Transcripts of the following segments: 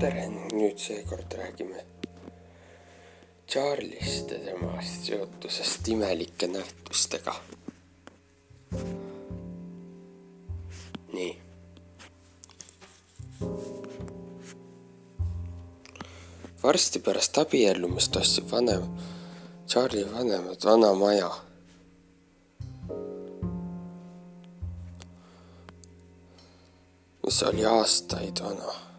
tere, nüüd seekord räägime Charlie'st ja tema seotusest imelike nähtustega. nii. varsti pärast abiellumist ostsid vanem, Charlie vanemad vana maja mis oli aastaid vana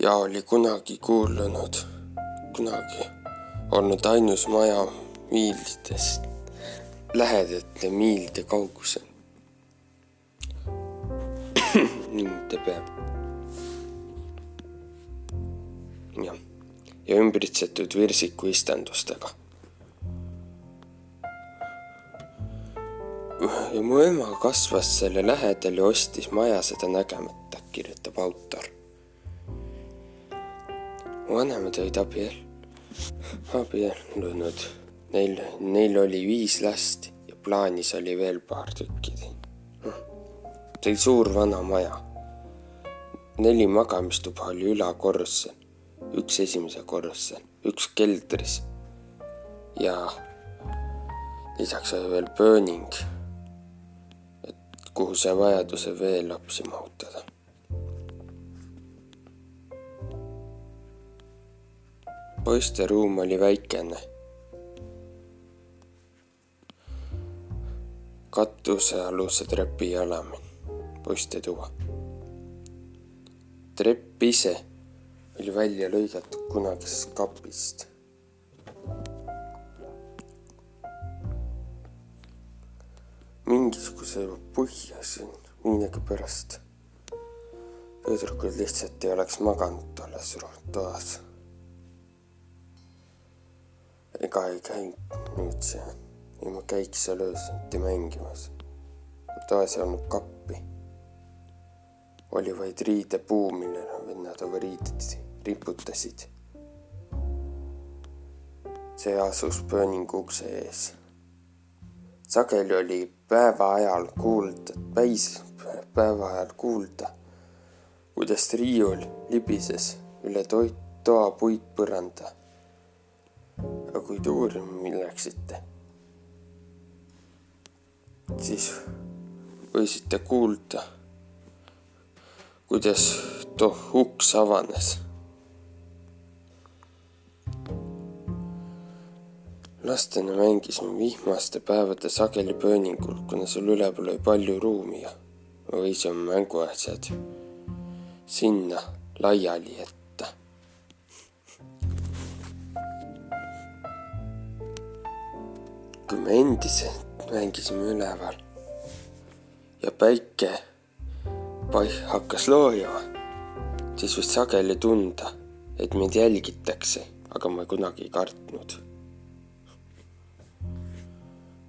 ja oli kunagi kuulunud, kunagi olnud ainus maja miilidest, lähedate miilide kaugusel ning ta peab. jah, ja ümbritsetud virsiku istandustega ja mu ema kasvas selle lähedal ja ostis maja seda nägemata, kirjutab autor. Vanemad olid abiel-, abiellunud, neil, neil oli viis last ja plaanis oli veel paar tükki. see oli suur vana maja. neli magamistuba oli ülakorrusel, üks esimesel korrusel, üks keldris ja lisaks oli veel pööning kuhu sai vajaduse veel lapsi mahutada. Poiste ruum oli väikene. katusealuse trepi jalamil, poiste tuba. trepp ise oli välja lõigatud kunagisest kapist mingisuguse põhja siin millegipärast. tüdrukud lihtsalt ei oleks maganud tolles toas. Ega ei käinud see, ei ma käiks seal öösiti mängimas. toas ei olnud kappi. oli vaid riidepuu, millele vennad oma riided riputasid. see asus pööningu ukse ees sageli oli päeva ajal kuulda, päis päeva ajal kuulda, kuidas riiul libises üle toit, toa puitpõranda. Aga kui te uurima läksite, siis võisite kuulda, kuidas too uks avanes lastena mängisime vihmaste päevade sageli pööningul, kuna seal üleval oli palju ruumi ja võisime mänguasjad sinna laiali jätta. Kui me endiselt mängisime üleval ja päike paih hakkas loojama, siis võis sageli tunda, et meid jälgitakse, aga ma kunagi ei kartnud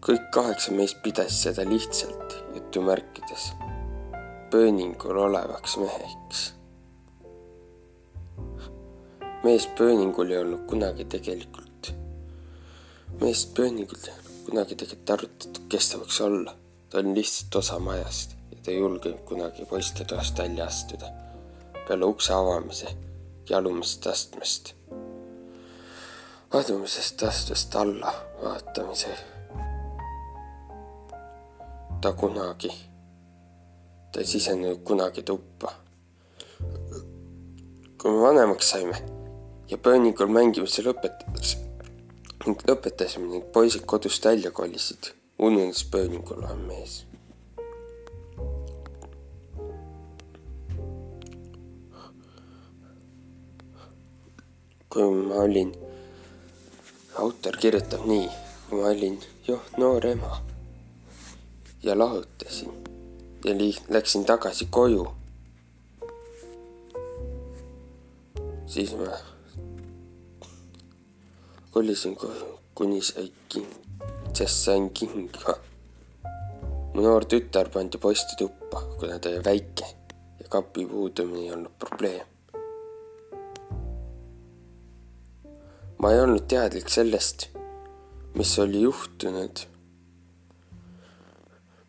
kõik kaheksa meist pidas seda lihtsalt jutumärkides pööningul olevaks meheks. mees pööningul ei olnud kunagi tegelikult, meest pööningul kunagi tegelikult arutatud, kes ta võiks olla. ta on lihtsalt osa majast ja ta ei julgenud kunagi poiste toast välja astuda peale ukse avamise jalumisest astmest, adumisest astmest alla vaatamise ta kunagi, ta ei sisenenud kunagi tuppa. kui me vanemaks saime ja pööningul mängimise lõpetades ning lõpetasime ning poisid kodust välja kolisid, ununes pööningul olev mees. kui ma olin, autor kirjutab nii, kui ma olin jah, noor ema ja lahutasin ja li-, läksin tagasi koju. siis ma kolisin koju, kuni sai king, sest sain kinga. mu noor tütar pandi poiste tuppa, kuna ta oli väike ja kapi puudumine ei olnud probleem. ma ei olnud teadlik sellest, mis oli juhtunud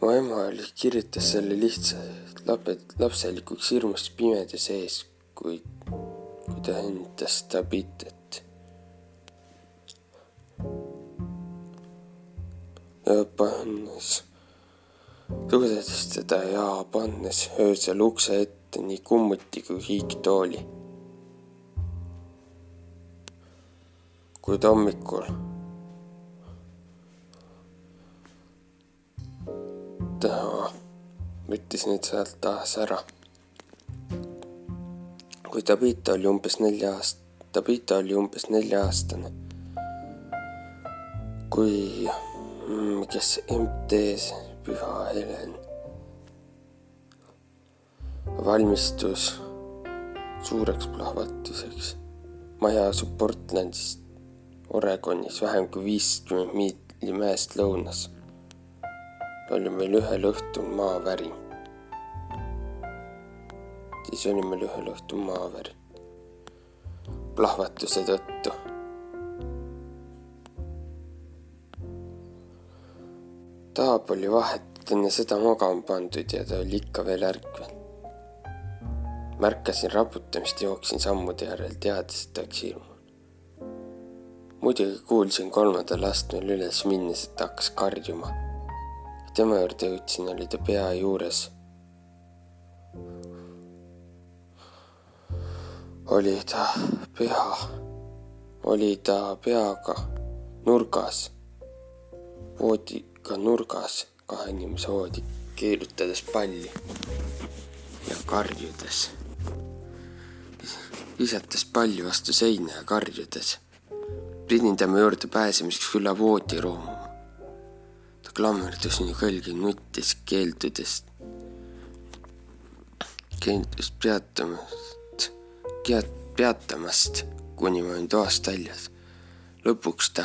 mu ema oli, kirjutas selle lihtsalt laped, lapselikuks hirmust pimeduse ees, kui, kui ta endas Tabitet. ja lugedes teda ja pannes öösel ukse ette nii kummuti kui hiigtooli. kuid hommikul ta võttis neid sealt taas ära. kui Tabita oli umbes nelja aast-, Tabita oli umbes nelja-aastane, kui, mm, kes MT-s Püha Helen valmistus suureks plahvatuseks. maja asub Portlandist, Oregonis vähem kui viiskümmend miili mäest lõunas oli meil ühel õhtul maavärin. siis oli meil ühel õhtul maavärin plahvatuse tõttu. taab oli vahetult enne seda magama pandud ja ta oli ikka veel ärkvel. Märkasin raputamist, jooksin sammude järel, teades, et läks hirmu. muidugi kuulsin kolmandal astmel üles minnes, et hakkas karjuma tema juurde jõudsin, oli ta pea juures. oli ta pea, oli ta peaga nurgas, voodiga nurgas, kahe inimese voodi, keerutades palli ja karjudes. Visates palli vastu seina ja karjudes. pidin tema juurde pääsemiseks üle voodi roomuma klammerdus nii kõlgi, nuttis, keeldudes, keeldus peatamast, peatamast, kuni ma olin toast väljas. lõpuks ta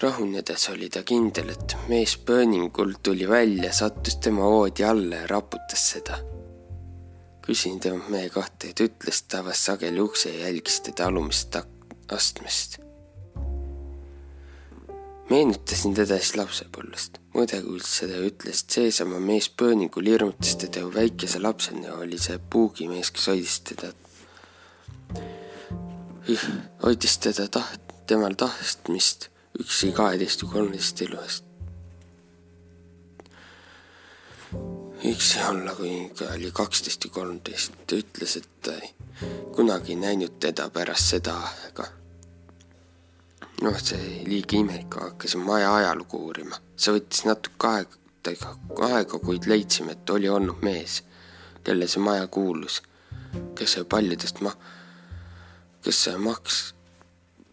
rahunedes oli ta kindel, et mees pööningul tuli välja, sattus tema voodi alla ja raputas seda. Küsin temalt mehe kohta, et ütles, ta avas sageli ukse ja jälgis teda alumist astmest. Meenutasin teda siis lapsepõlvest. mõde kuulis seda ütles, et seesama mees pööningul hirmutas teda ju väikese lapsena, oli see puugimees, kes hoidis teda, hoidis teda taht-, temal tahtmist üksi kaheteist või kolmeteist elu üksi olla, kui oli kaksteist või kolmteist, ta ütles, et ta ei kunagi ei näinud teda pärast seda aega noh, see liiga imelik, hakkasin maja ajalugu uurima. see võttis natuke aega, aega, kuid leidsime, et oli olnud mees, kelle see maja kuulus, kes sai paljudest ma-, kes sai maks-,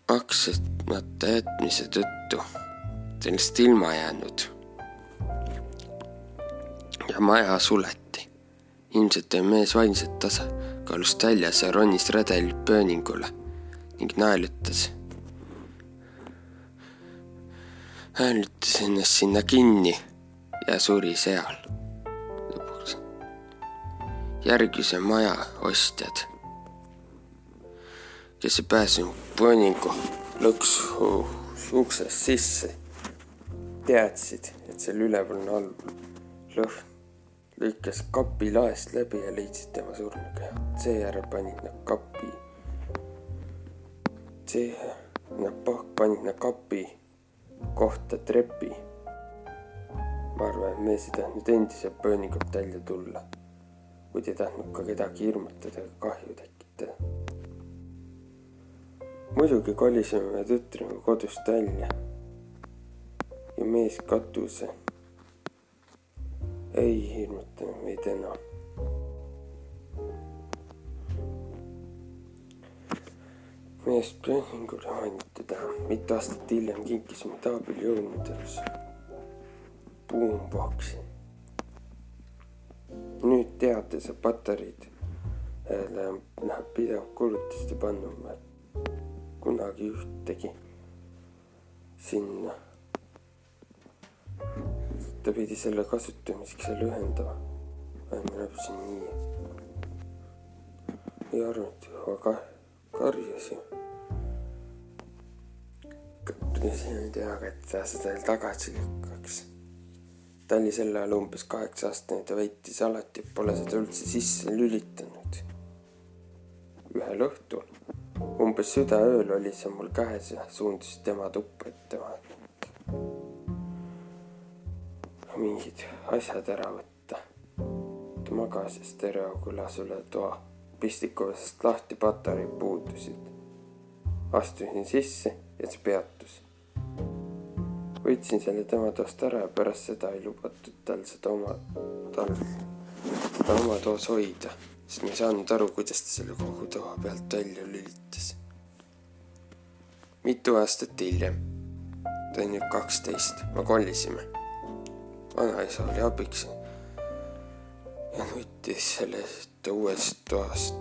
maksmata jätmise tõttu sellest ilma jäänud. Ja maja suleti. ilmselt oli mees vaimselt tasakaalust väljas ja ronis redeli pööningule ning naelutas häälütas ennast sinna kinni ja suri seal lõpuks. järgmise maja ostjad, kes ei pääsenud pööningu lõksu uksest sisse, teadsid, et seal üleval on all lõhn. Lõikas kapi laest läbi ja leidsid tema surnukeha. seejärel panid nad kapi, see, nad panid nad kapi kohta trepi. ma arvan, et mees ei tahtnud endiselt pööningult välja tulla, kuid ei tahtnud ka kedagi hirmutada ega kahju tekitada. muidugi kolisime me tütrega kodust välja ja mees katuse ei hirmutanud meid enam meest treeningule mainitada. mitu aastat hiljem kinkisime Taabeli jõuludeks Boomboxi. nüüd teate sa patareid läheb pidev kulutuste panna, kunagi ühtegi sinna. Ta pidi selle kasutamiseks selle ühendama. ma näppisin nii. ei arvanud, aga karjusin. karjusin teaga, et ta seda tagasi lükkaks. ta oli sel ajal umbes kaheksa aastane, ta väitis alati, et pole seda üldse sisse lülitanud. ühel õhtul, umbes südaööl oli see mul käes ja suundusin tema tuppa, et tema mingid asjad ära võtta. ta magas ja stereo kõlas üle toa. pistikuvesest lahti patareid puudusid. astusin sisse ja see peatus. võtsin selle tema toast ära ja pärast seda ei lubatud tal seda oma, tal seda oma toas hoida, sest ma ei saanud aru, kuidas ta selle kogu toa pealt välja lülitas. mitu aastat hiljem, ta on nüüd kaksteist, me kolisime vanaisa oli abiks ja nutis sellest uuest toast,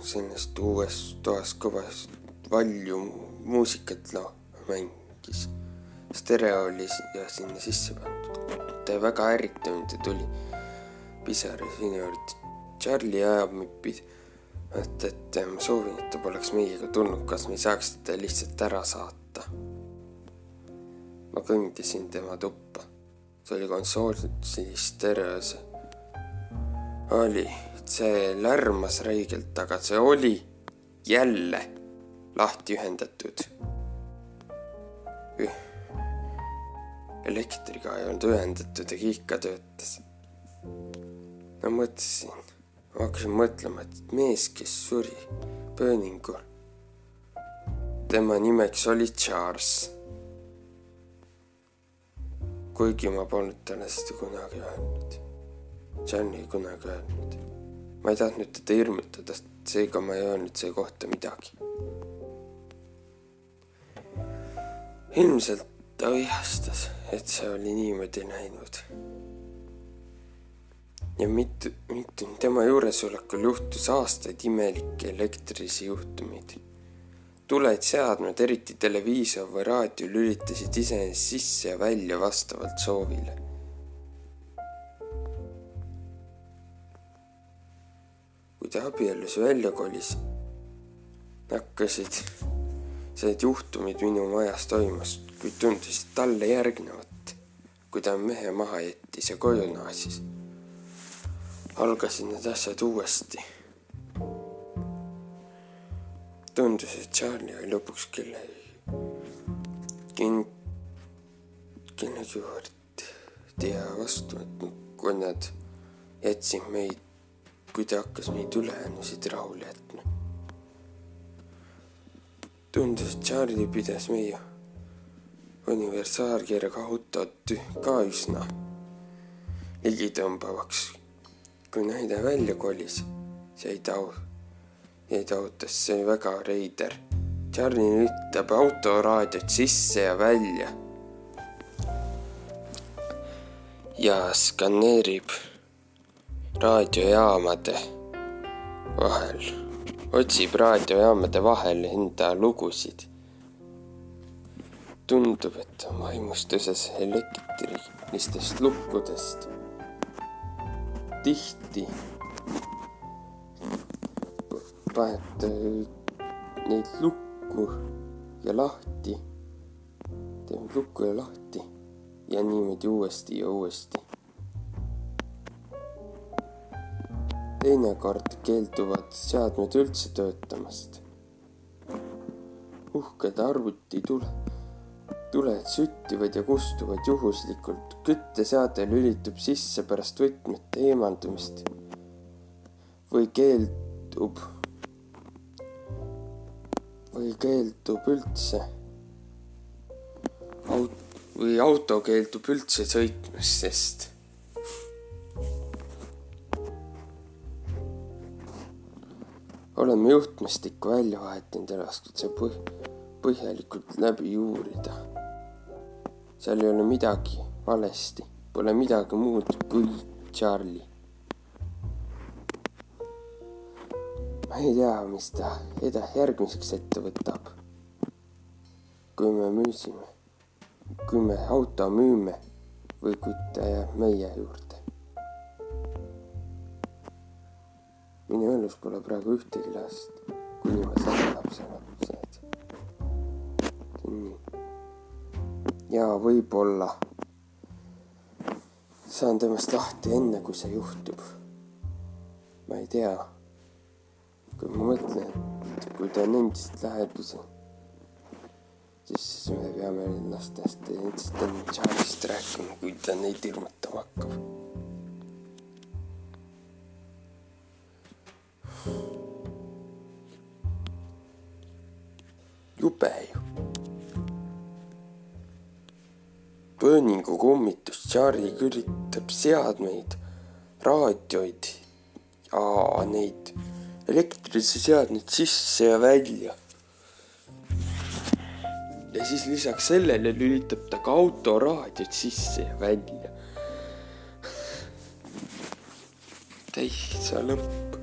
sellest uuest toast kõvasti valju muusikat la-, mängis. stereo oli ja sinna sisse pandud. ta väga ärritunud ja tuli pisar sinu juurde. Charlie ajab mind pidi, et, et ma soovin, et ta poleks meiega tulnud, kas me ei saaks teda lihtsalt ära saata ma kõndisin tema tuppa. see oli konsoolsis stereos. oli, see lärmas räigelt, aga see oli jälle lahti ühendatud. elektriga ei olnud ühendatud ja ikka töötas. ma mõtlesin, ma hakkasin mõtlema, et mees, kes suri pööningul, tema nimeks oli Charles kuigi ma polnud seda kunagi öelnud. John ei kunagi öelnud. ma ei tahtnud teda hirmutada, seega ma ei öelnud selle kohta midagi. ilmselt ta vihastas, et see oli niimoodi läinud. ja mitu, mitu tema juuresolekul juhtus aastaid imelikke elektrilisi juhtumeid tuled, seadmed, eriti televiisor või raadio lülitasid iseenesest sisse ja välja vastavalt soovile. kui ta abiellus välja kolis, hakkasid sellised juhtumid minu majas toimus, kuid tundusid talle järgnevat, kui ta mehe maha jättis ja koju naasis. algasid need asjad uuesti tundus, et Charlie oli lõpuks kellegi kellegi juurde ja vastu võtnud, kui nad jätsid meid, kui ta hakkas meid ülejäänusid rahule jätma. tundus, et Charlie pidas meie universaalkirjaga autot ka üsna ligitõmbavaks. kui naine välja kolis, sai ta jäid autosse, see oli väga reider. Charlie lülitab autoraadiot sisse ja välja. ja skaneerib raadiojaamade vahel, otsib raadiojaamade vahel enda lugusid. tundub, et on vaimustuses elektrilistest lukkudest. tihti panete neid lukku ja lahti, teeme lukku ja lahti ja niimoodi uuesti ja uuesti. teinekord keelduvad seadmed üldse töötamast. uhked arvutitule, tuled süttivad ja kustuvad juhuslikult, kütteseade lülitub sisse pärast võtmete eemaldumist või keeldub või keeldub üldse aut- või auto keeldub üldse sõitmast, sest oleme juhtmestikku välja vahetanud ja lasknud see põh põhjalikult läbi uurida. seal ei ole midagi valesti, pole midagi muud kui Charlie. Ma ei tea, mis ta eda-, järgmiseks ette võtab. kui me müüsime, kui me auto müüme või kui ta jääb meie juurde. minu elus pole praegu ühtegi last, kuni ma saan lapselapsed. nii. ja võib-olla saan temast lahti enne, kui see juhtub ma ei tea. Kui ma mõtlen, et kui ta on endiselt lähedus, siis me peame lastest endiselt enne Charlie'st rääkima, kui ta neid hirmutama hakkab. jube ju. Burningu kummitus, Charlie üritab seadmeid, raadioid ja neid elektrilisi seadmeid sisse ja välja. ja siis lisaks sellele lülitab ta ka autoraadiot sisse ja välja. täitsa lõpp.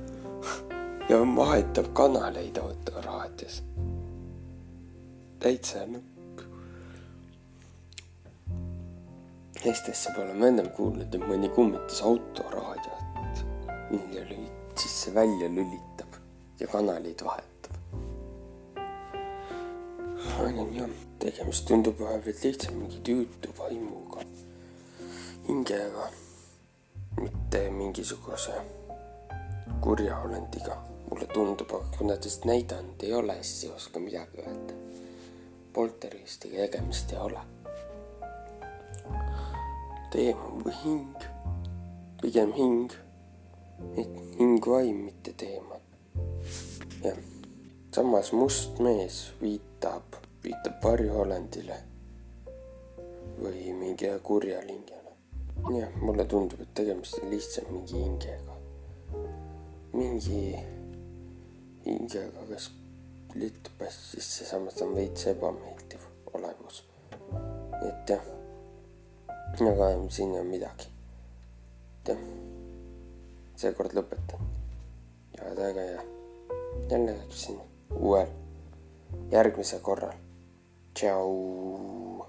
ja vahetab kanaleid autoraadios. täitsa lõpp. Eestisse pole ma ennem kuulnud, et mõni kummitas autoraadiot. nii oli sisse-välja lülitab ja kanaleid vahetab. ongi jah, tegemist tundub vahepeal lihtsalt mingi tüütu vaimuga, hingega, mitte mingisuguse kurja olendiga. mulle tundub, aga kuna ta seda näidanud ei ole, siis ei oska midagi öelda. polteristiga tegemist ei ole. teema või hing, pigem hing et hing vaim, mitte teema. jah, samas must mees viitab, viitab varjuolendile või mingi kurjale hingele. jah, mulle tundub, et tegemist on lihtsalt mingi hingega. mingi hingega, kes lüttub hästi sisse, samas on veits ebameeldiv olevus. et jah, aga siin ei ole midagi. et jah seekord lõpetan. ja väga hea. jälle siin uuel, järgmisel korral. tšau.